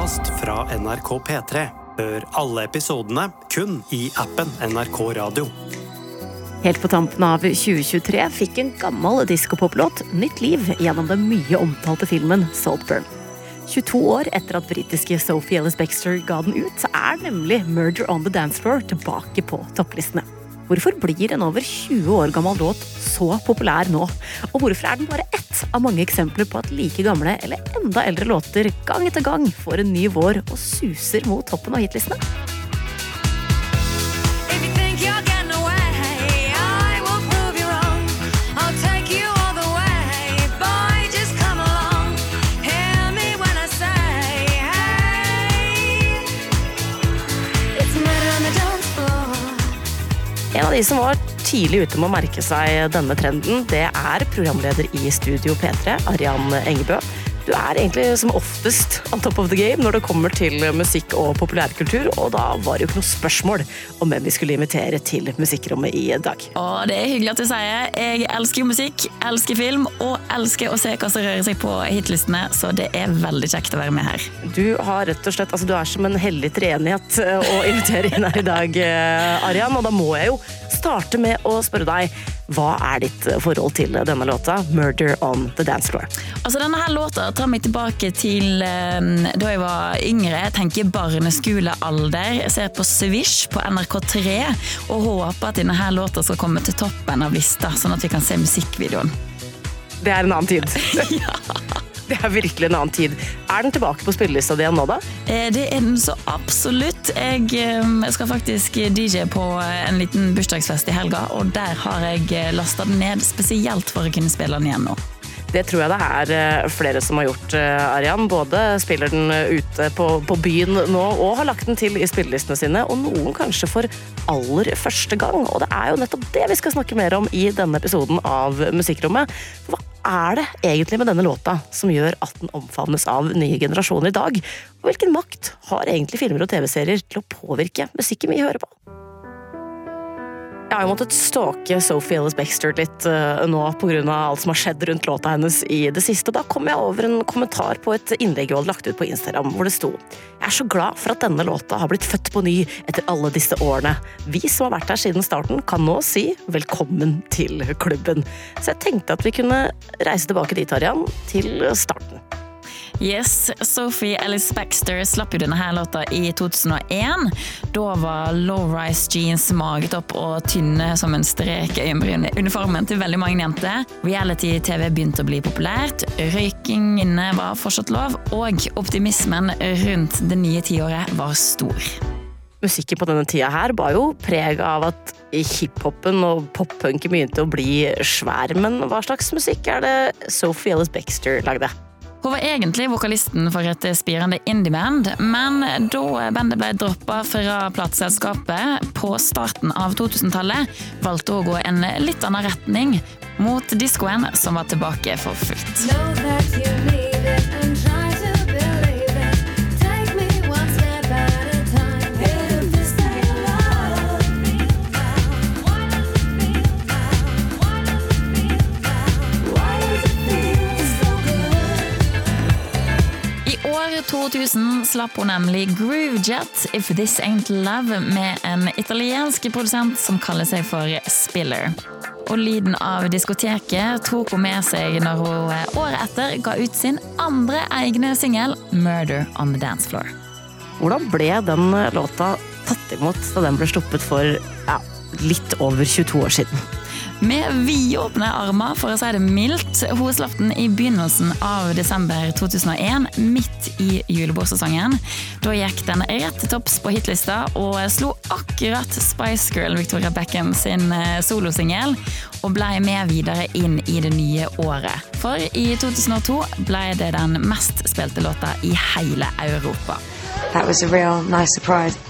podkast fra NRK P3. Hør alle episodene kun i appen NRK Radio. Helt på tampen av 2023 fikk en gammel diskopoplåt nytt liv gjennom den mye omtalte filmen Saltburn. 22 år etter at britiske Sophie Ellis Baxter ga den ut, så er nemlig Murder on the Dance Floor tilbake på topplistene. Hvorfor blir en over 20 år gammel låt så populær nå? Og hvorfor er den bare ett av mange eksempler på at like gamle eller enda eldre låter gang etter gang får en ny vår og suser mot toppen av hitlistene? Av de som var tidlig ute med å merke seg denne trenden, det er programleder i Studio P3, Arian Engebø. Du er egentlig som oftest on top of the game når det kommer til musikk og populærkultur, og da var det jo ikke noe spørsmål om hvem vi skulle invitere til musikkrommet i dag. Og det er hyggelig at du sier. Jeg elsker musikk, elsker film og elsker å se hva som rører seg på hitlistene, så det er veldig kjekt å være med her. Du har rett og slett, altså du er som en hellig treenighet eh, å invitere inn her i dag, eh, Arian, og da må jeg jo starte med å spørre deg, hva er ditt forhold til denne låta, Murder on the Dance Floor? Altså Denne her låta tar meg tilbake til eh, da jeg var yngre. Jeg tenker barneskolealder. Jeg ser på Swish på NRK3 og håper at denne her låta skal komme til toppen av lista, sånn at vi kan se musikkvideoen. Det er en annen tid. Det er virkelig en annen tid. Er den tilbake på spillelista di nå, da? Eh, Det er den så absolutt. Jeg eh, skal faktisk DJ på en liten bursdagsfest i helga, og der har jeg lasta den ned spesielt for å kunne spille den igjen nå. Det tror jeg det er eh, flere som har gjort, eh, Arian. Både spiller den ute på, på byen nå og har lagt den til i spillelistene sine, og noen kanskje for aller første gang. Og det er jo nettopp det vi skal snakke mer om i denne episoden av Musikkrommet. Hva er det egentlig med denne låta som gjør at den omfavnes av nye generasjoner i dag? Og hvilken makt har egentlig filmer og TV-serier til å påvirke musikken vi hører på? Jeg har måttet stalke Sophie Ellis Baxter litt uh, nå pga. alt som har skjedd rundt låta hennes i det siste. Da kom jeg over en kommentar på et innlegg hun hadde lagt ut på Instagram, hvor det sto Jeg er så glad for at denne låta har blitt født på ny etter alle disse årene. Vi som har vært her siden starten, kan nå si velkommen til klubben. Så jeg tenkte at vi kunne reise tilbake dit, Arian, til starten. Yes, Sophie Ellis Baxter slapp jo denne her låta i 2001. Da var low-rise jeans, maget opp og tynne som en strek i uniformen til veldig mange jenter. Reality-TV begynte å bli populært, røyking inne var fortsatt lov, og optimismen rundt det nye tiåret var stor. Musikken på denne tida her var jo preg av at hiphopen og pop-punken begynte å bli svær. Men hva slags musikk er det Sophie Ellis Baxter lagde? Hun var egentlig vokalisten for et spirende indieband, men da bandet ble droppa fra plateselskapet på starten av 2000-tallet, valgte hun å gå en litt annen retning, mot diskoen som var tilbake for fullt. 2000 slapp hun nemlig Groovejet If This Ain't Love med en italiensk produsent som kaller seg for Spiller. Og lyden av diskoteket tok hun med seg når hun året etter ga ut sin andre egne singel, Murder on the Dance Floor. Hvordan ble den låta tatt imot da den ble sluppet for ja, litt over 22 år siden? Med vidåpne armer, for å si det mildt. Hun slapp den i begynnelsen av desember 2001, midt i julebordsesongen. Da gikk den rett til topps på hitlista og slo akkurat Spice Girl Victoria Beckham sin eh, solosingel, og ble med videre inn i det nye året. For i 2002 ble det den mest spilte låta i hele Europa. That was a real nice surprise.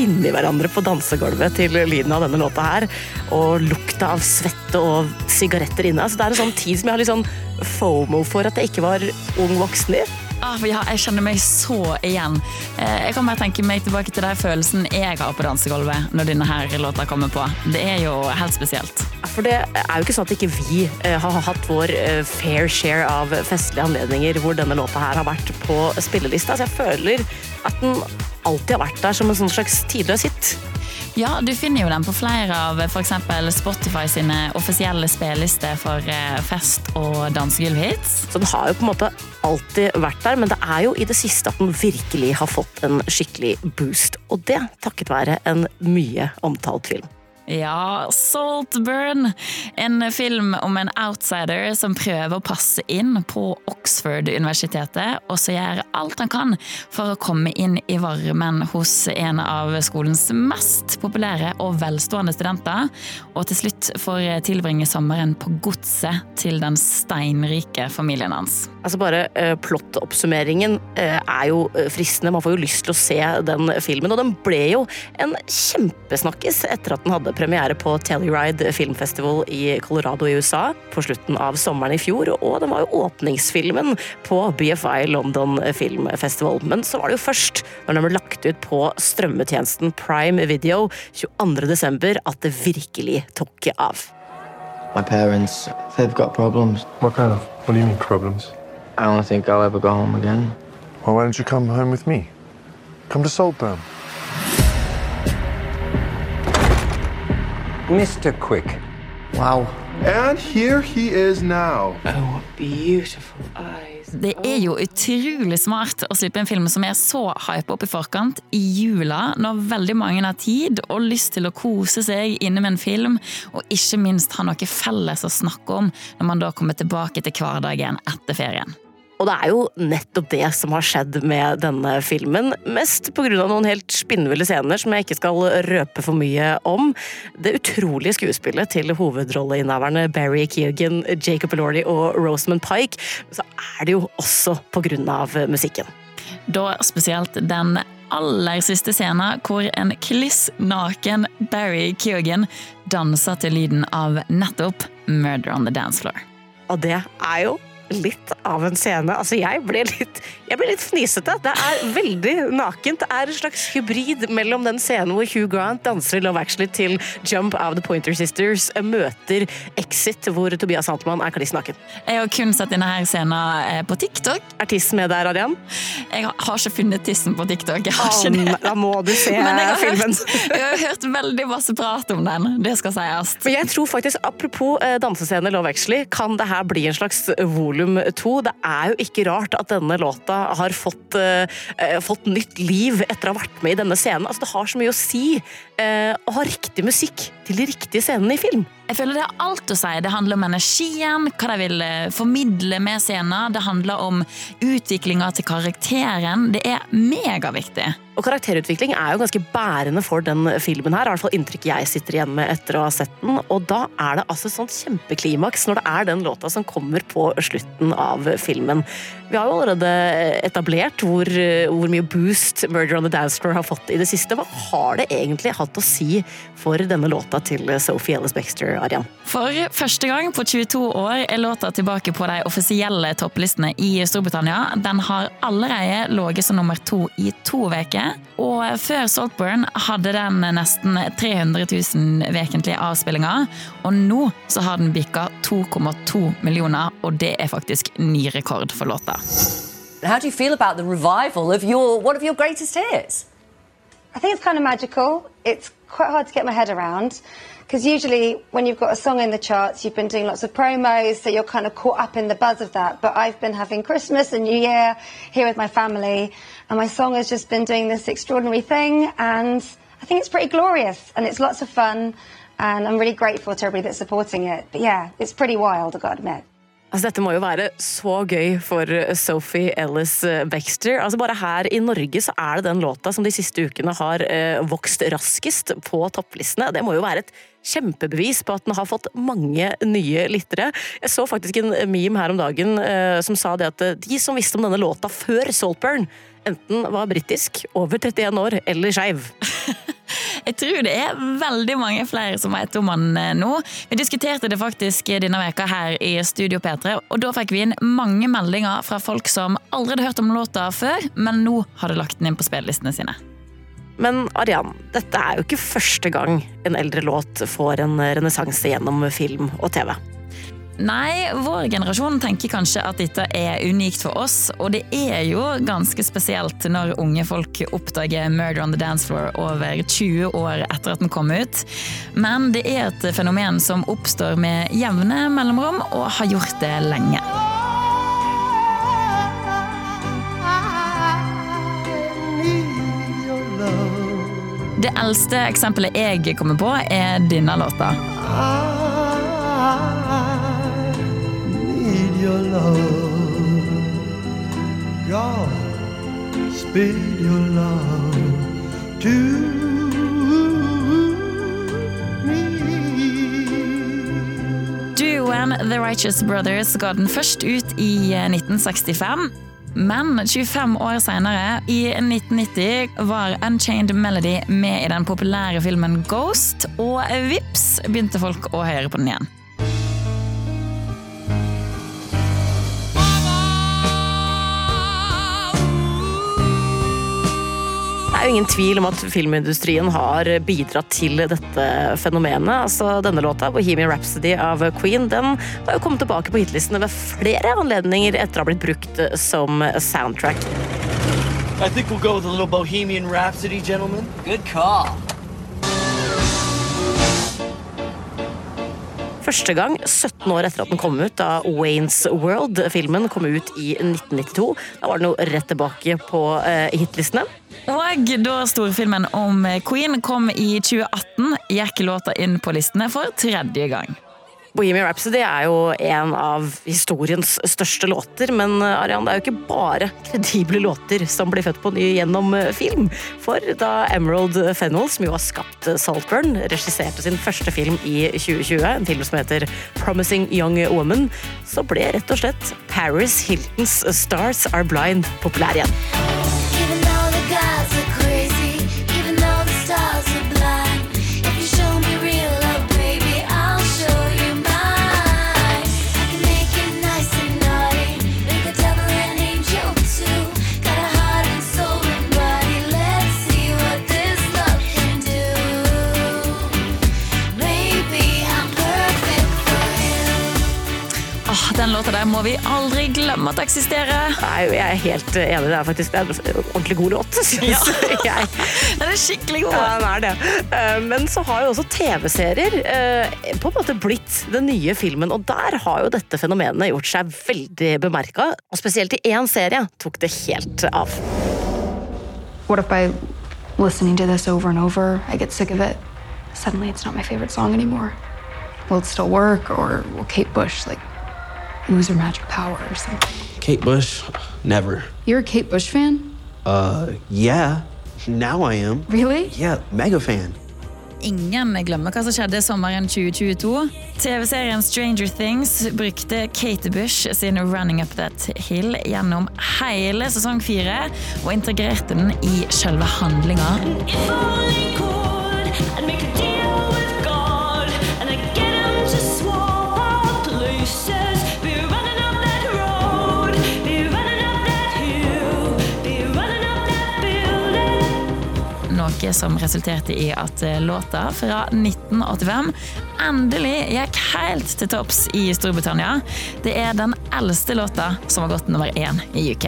funnet hverandre på dansegulvet til lyden av denne låta her. Og lukta av svette og sigaretter inne. Altså, det er en sånn tid som jeg har litt sånn fomo for at jeg ikke var ung voksen i. Ah, ja, jeg kjenner meg så igjen. Eh, Jeg kan bare tenke meg tilbake til den følelsen jeg har på dansegulvet når denne her låta kommer på. Det er jo helt spesielt. For det er jo ikke sånn at ikke vi eh, har hatt vår eh, fair share av festlige anledninger hvor denne låta her har vært på spillelista. Så jeg føler at den alltid har vært der som en sånn slags tidløs hit. Ja, du finner jo den på flere av f.eks. Spotify sine offisielle spellister for eh, fest- og dansegulvhits. Så den har jo på en måte alltid vært der, men det er jo i det siste at den virkelig har fått en skikkelig boost. Og det takket være en mye omtalt film. Ja, Saltburn. En film om en outsider som prøver å passe inn på Oxford-universitetet, og så gjør alt han kan for å komme inn i varmen hos en av skolens mest populære og velstående studenter, og til slutt får tilbringe sommeren på godset til den steinrike familien hans. Altså bare uh, Plottoppsummeringen uh, er jo eh, fristende. Man får jo lyst til å se den filmen. Og den ble jo en kjempesnakkis etter at den hadde premiere på Telluride Filmfestival i Colorado i USA på slutten av sommeren i fjor. Og den var jo åpningsfilmen på BFI London Filmfestival. Men så var det jo først når den ble lagt ut på strømmetjenesten Prime Video 22.12. at det virkelig tok av. My parents, they've got problems. What kind of? What do you mean problems? I don't think I'll ever go home again. Well, why don't you come home with me? Come to Saltburn. Mr. Quick. Wow. And here he is now. Det er jo utrolig smart å slippe en film som er så hype opp i forkant i jula, når veldig mange har tid og lyst til å kose seg inne med en film, og ikke minst ha noe felles å snakke om når man da kommer tilbake til hverdagen etter ferien. Og det er jo nettopp det som har skjedd med denne filmen. Mest pga. noen helt spinnville scener som jeg ikke skal røpe for mye om. Det utrolige skuespillet til hovedrolleinnehaverne Barry Keoghan, Jacob Elordi og Rosamund Pike. Så er det jo også pga. musikken. Da spesielt den aller siste scenen hvor en kliss naken Barry Keoghan danser til lyden av nettopp Murder on the Dance Floor. Og det er jo litt av en scene. Altså, jeg ble litt, jeg ble litt fnisete. Det er veldig nakent. Det er en slags hybrid mellom den scenen hvor Hugh Grant danser i Love Actually til Jump of the Pointer Sisters møter Exit, hvor Tobias Santelmann er kliss naken. Jeg har kun sett denne her scenen eh, på TikTok. Er tissen med der, Arian? Jeg har ikke funnet tissen på TikTok. Jeg har ikke det. da må du se Men jeg har, filmen. hørt, jeg har hørt veldig masse prat om den. Det skal sies. Men jeg tror faktisk, Apropos eh, dansescene Love Actually, kan det her bli en slags volum to? Det er jo ikke rart at denne låta har fått, eh, eh, fått nytt liv etter å ha vært med i denne scenen. Altså, det har så mye å si eh, å ha riktig musikk til de riktige scenene i film. Jeg føler Det har alt å si. Det handler om energien, hva de vil eh, formidle med scenen. Det handler om utviklinga til karakteren. Det er megaviktig. Og karakterutvikling er jo ganske bærende for den filmen her. I hvert fall inntrykk jeg sitter igjen med etter å ha sett den. Og da er det altså sånn kjempeklimaks når det er den låta som kommer på slutten av filmen. Vi har jo allerede etablert hvor, hvor mye boost Murder on the Dance Floor har fått i det siste. Hva har det egentlig hatt å si for denne låta til Sophie Ellis-Baxter, Arian? For første gang på 22 år er låta tilbake på de offisielle topplistene i Storbritannia. Den har allerede ligget som nummer to i to uker. Og før Saltburn hadde den nesten 300 000 vekentlige avspillinger. Og nå så har den bikka 2,2 millioner, og det er faktisk ny rekord for låta. How do you feel about the revival of your one of your greatest hits? I think it's kind of magical. It's quite hard to get my head around because usually when you've got a song in the charts, you've been doing lots of promos, so you're kind of caught up in the buzz of that. But I've been having Christmas and New Year here with my family, and my song has just been doing this extraordinary thing, and I think it's pretty glorious and it's lots of fun, and I'm really grateful to everybody that's supporting it. But yeah, it's pretty wild, I've got to admit. Altså, dette må jo være så gøy for Sophie Ellis Baxter. Altså, bare her i Norge så er det den låta som de siste ukene har eh, vokst raskest på topplistene. Det må jo være et kjempebevis på at den har fått mange nye lyttere. Jeg så faktisk en meme her om dagen eh, som sa det at eh, de som visste om denne låta før Saltburn, enten var britisk, over 31 år eller skeiv. Jeg tror det er veldig mange flere som vet om han eh, nå. Vi diskuterte det faktisk denne veka her i Studio P3, og da fikk vi inn mange meldinger fra folk som aldri hadde hørt om låta før, men nå hadde lagt den inn på spillelistene sine. Men Arian, dette er jo ikke første gang en eldre låt får en renessanse gjennom film og TV. Nei, vår generasjon tenker kanskje at dette er unikt for oss, og det er jo ganske spesielt når unge folk oppdager Murder on the Dance Floor over 20 år etter at den kom ut. Men det er et fenomen som oppstår med jevne mellomrom, og har gjort det lenge. Det eldste eksempelet jeg kommer på, er denne låta. Love. God, speed your love to. Duoen The Righteous Brothers ga den først ut i 1965. Men 25 år senere, i 1990, var Unchained Melody med i den populære filmen Ghost, og vips begynte folk å høre på den igjen. Er jo ingen tvil om at filmindustrien har bidratt til dette fenomenet. Altså, denne låta, 'Bohemian Rhapsody' av Queen, den har jo kommet tilbake på hitlistene ved flere anledninger etter å ha blitt brukt som soundtrack. I think we'll go with a little Bohemian Rhapsody, gentlemen. Good call. Første gang 17 år etter at den kom ut, da Waynes World, filmen, kom ut i 1992. Da var den jo rett tilbake på eh, hitlistene. Og da storfilmen om Queen kom i 2018, gikk låta inn på listene for tredje gang. Bohemian Rhapsody er jo en av historiens største låter, men Arian, det er jo ikke bare kredible låter som blir født på ny gjennom film. For da Emerald Fennell, som jo har skapt Saltburn, regisserte sin første film i 2020, en film som heter Promising Young Woman, så ble rett og slett Paris Hiltons Stars Are Blind populær igjen. Må vi aldri glemme at eksisterer. Nei, jeg er helt enig. Det er faktisk det er en ordentlig god låt, synes jeg. Den er skikkelig god. Ja, den er det. Eh, Men så har jo også TV-serier eh, på en måte blitt den nye filmen, og der har jo dette fenomenet gjort seg veldig bemerka. Og spesielt i én serie tok det helt av. What if by listening to this over and over, I get sick of it? Suddenly, it's not my favorite song anymore. Will it still work, or will Kate Bush like lose her magic power or something? Kate Bush? Never. You're a Kate Bush fan, Uh, yeah. Now I am. really? Yeah, mega fan. Ingen glemmer hva som skjedde sommeren 2022. TV-serien Stranger Things brukte Kate Bush sin Running Up That Hill gjennom hele sesong fire, og integrerte den i selve handlinga. Noe som resulterte i at eh, låta fra 1985 endelig gikk helt til topps i Storbritannia. Det er den eldste låta som har gått nummer én i UK.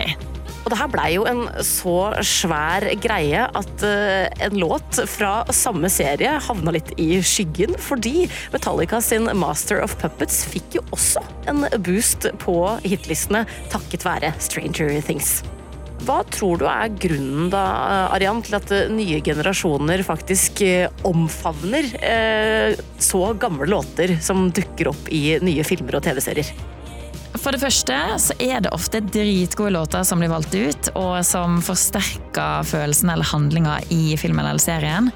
Og det her blei jo en så svær greie at eh, en låt fra samme serie havna litt i skyggen, fordi Metallica sin Master of Puppets fikk jo også en boost på hitlistene takket være Stranger Things. Hva tror du er grunnen da, Arian, til at eh, nye generasjoner faktisk eh, omfavner eh, så gamle låter som dukker opp i nye filmer og TV-serier? For det første så er det ofte dritgode låter som blir valgt ut, og som forsterker følelsen eller handlinga i filmen eller serien.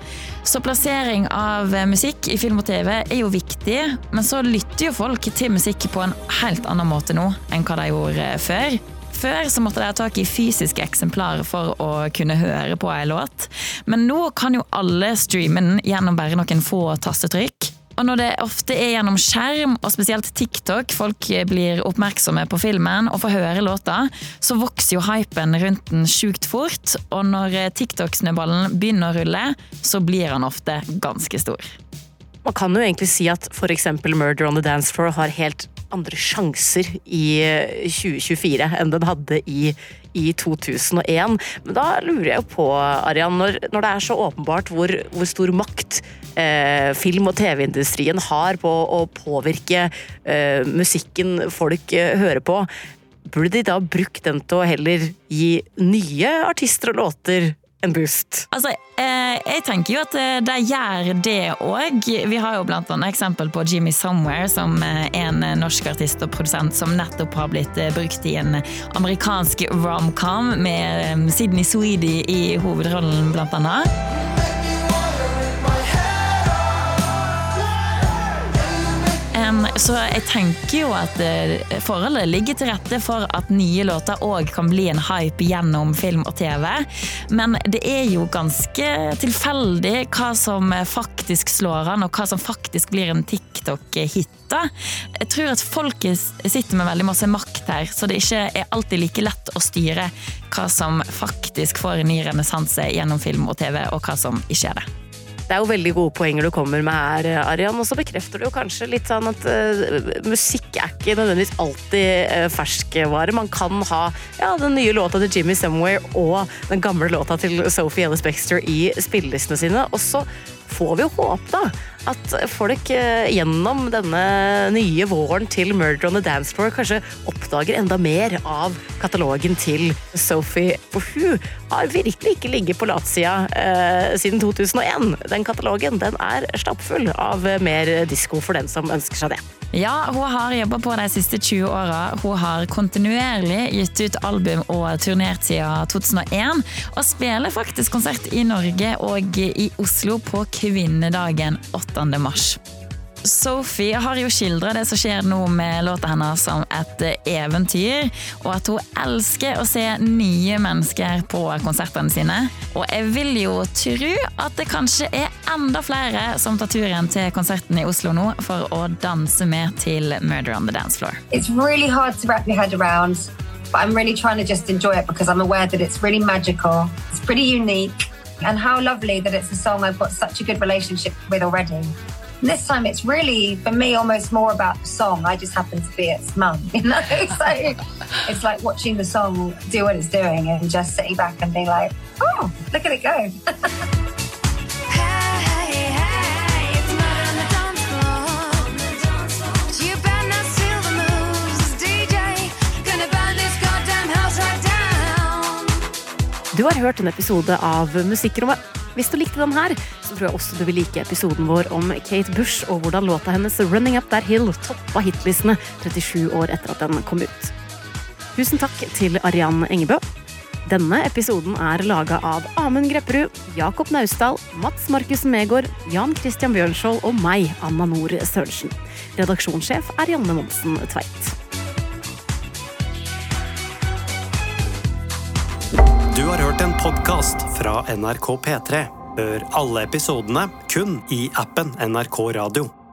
Så plassering av musikk i film og TV er jo viktig, men så lytter jo folk til musikk på en helt annen måte nå enn hva de gjorde før. Før så måtte de ha tak i fysiske eksemplarer for å kunne høre på en låt. Men nå kan jo alle streame den gjennom bare noen få tastetrykk. Og når det ofte er gjennom skjerm, og spesielt TikTok, folk blir oppmerksomme på filmen og får høre låta, så vokser jo hypen rundt den sjukt fort. Og når TikTok-snøballen begynner å rulle, så blir han ofte ganske stor. Man kan jo egentlig si at f.eks. Murder on the Dance Floor har helt andre sjanser i 2024 enn den hadde i, i 2001. Men da lurer jeg jo på, Arian, når, når det er så åpenbart hvor, hvor stor makt eh, film- og TV-industrien har på å påvirke eh, musikken folk eh, hører på, burde de da brukt den til å heller gi nye artister og låter en boost? Altså, eh, jeg tenker jo at eh, de gjør det òg. Vi har jo blant annet eksempel på Jimmy Somewhere, som eh, er en norsk artist og produsent som nettopp har blitt eh, brukt i en amerikansk romcom med eh, Sydney Sweeney i hovedrollen, blant annet. Så jeg tenker jo at eh, forholdet ligger til rette for at nye låter òg kan bli en hype gjennom film og TV. Men det er jo ganske tilfeldig hva som faktisk slår an, og hva som faktisk blir en TikTok-hit. Jeg tror at folket sitter med veldig masse makt her, så det ikke er alltid like lett å styre hva som faktisk får en ny renessanse gjennom film og TV, og hva som ikke er det. Det er jo veldig gode poenger du kommer med her, Arian. Og så bekrefter du jo kanskje litt sånn at uh, musikk er ikke nødvendigvis alltid uh, ferskvare. Man kan ha ja, den nye låta til Jimmy Somewhere og den gamle låta til Sophie Ellis Bexter i spillelistene sine. Og så får vi jo håpe da at folk eh, gjennom denne nye våren til Murder on the Dance Floor kanskje oppdager enda mer av katalogen til Sophie. For hun har virkelig ikke ligget på latsida eh, siden 2001. Den katalogen den er stappfull av mer disko for den som ønsker seg det. Ja, hun har jobba på de siste 20 åra. Hun har kontinuerlig gitt ut album og turnert siden 2001. Og spiller faktisk konsert i Norge og i Oslo på kvinnedagen 8. mars. Sophie har jo skildra det som skjer nå med låta hennes som et eventyr, og at hun elsker å se nye mennesker på konsertene sine. Og jeg vil jo tro at det kanskje er enda flere som tar turen til konserten i Oslo nå for å danse med til Murder on the Dance Floor. It's really hard to wrap your head around, but I'm really trying to just enjoy it because I'm aware that it's really magical, it's pretty unique, and how lovely that it's a song I've got such a good relationship with already. This time it's really, for me, almost more about the song. I just happen to be its mum, you know? so it's like watching the song do what it's doing and just sitting back and being like, oh, look at it go. Du har hørt en episode av Musikkrommet. Hvis du likte den her, så tror jeg også du vil like episoden vår om Kate Bush og hvordan låta hennes 'Running Up That Hill' toppa hitlistene 37 år etter at den kom ut. Tusen takk til Arian Engebø. Denne episoden er laga av Amund Grepperud, Jakob Naustdal, Mats Markussen Megård, Jan Christian Bjørnskjold og meg, Anna Nord Sørensen. Redaksjonssjef er Janne Monsen Tveit. Podkast fra NRK P3. Hør alle episodene kun i appen NRK Radio.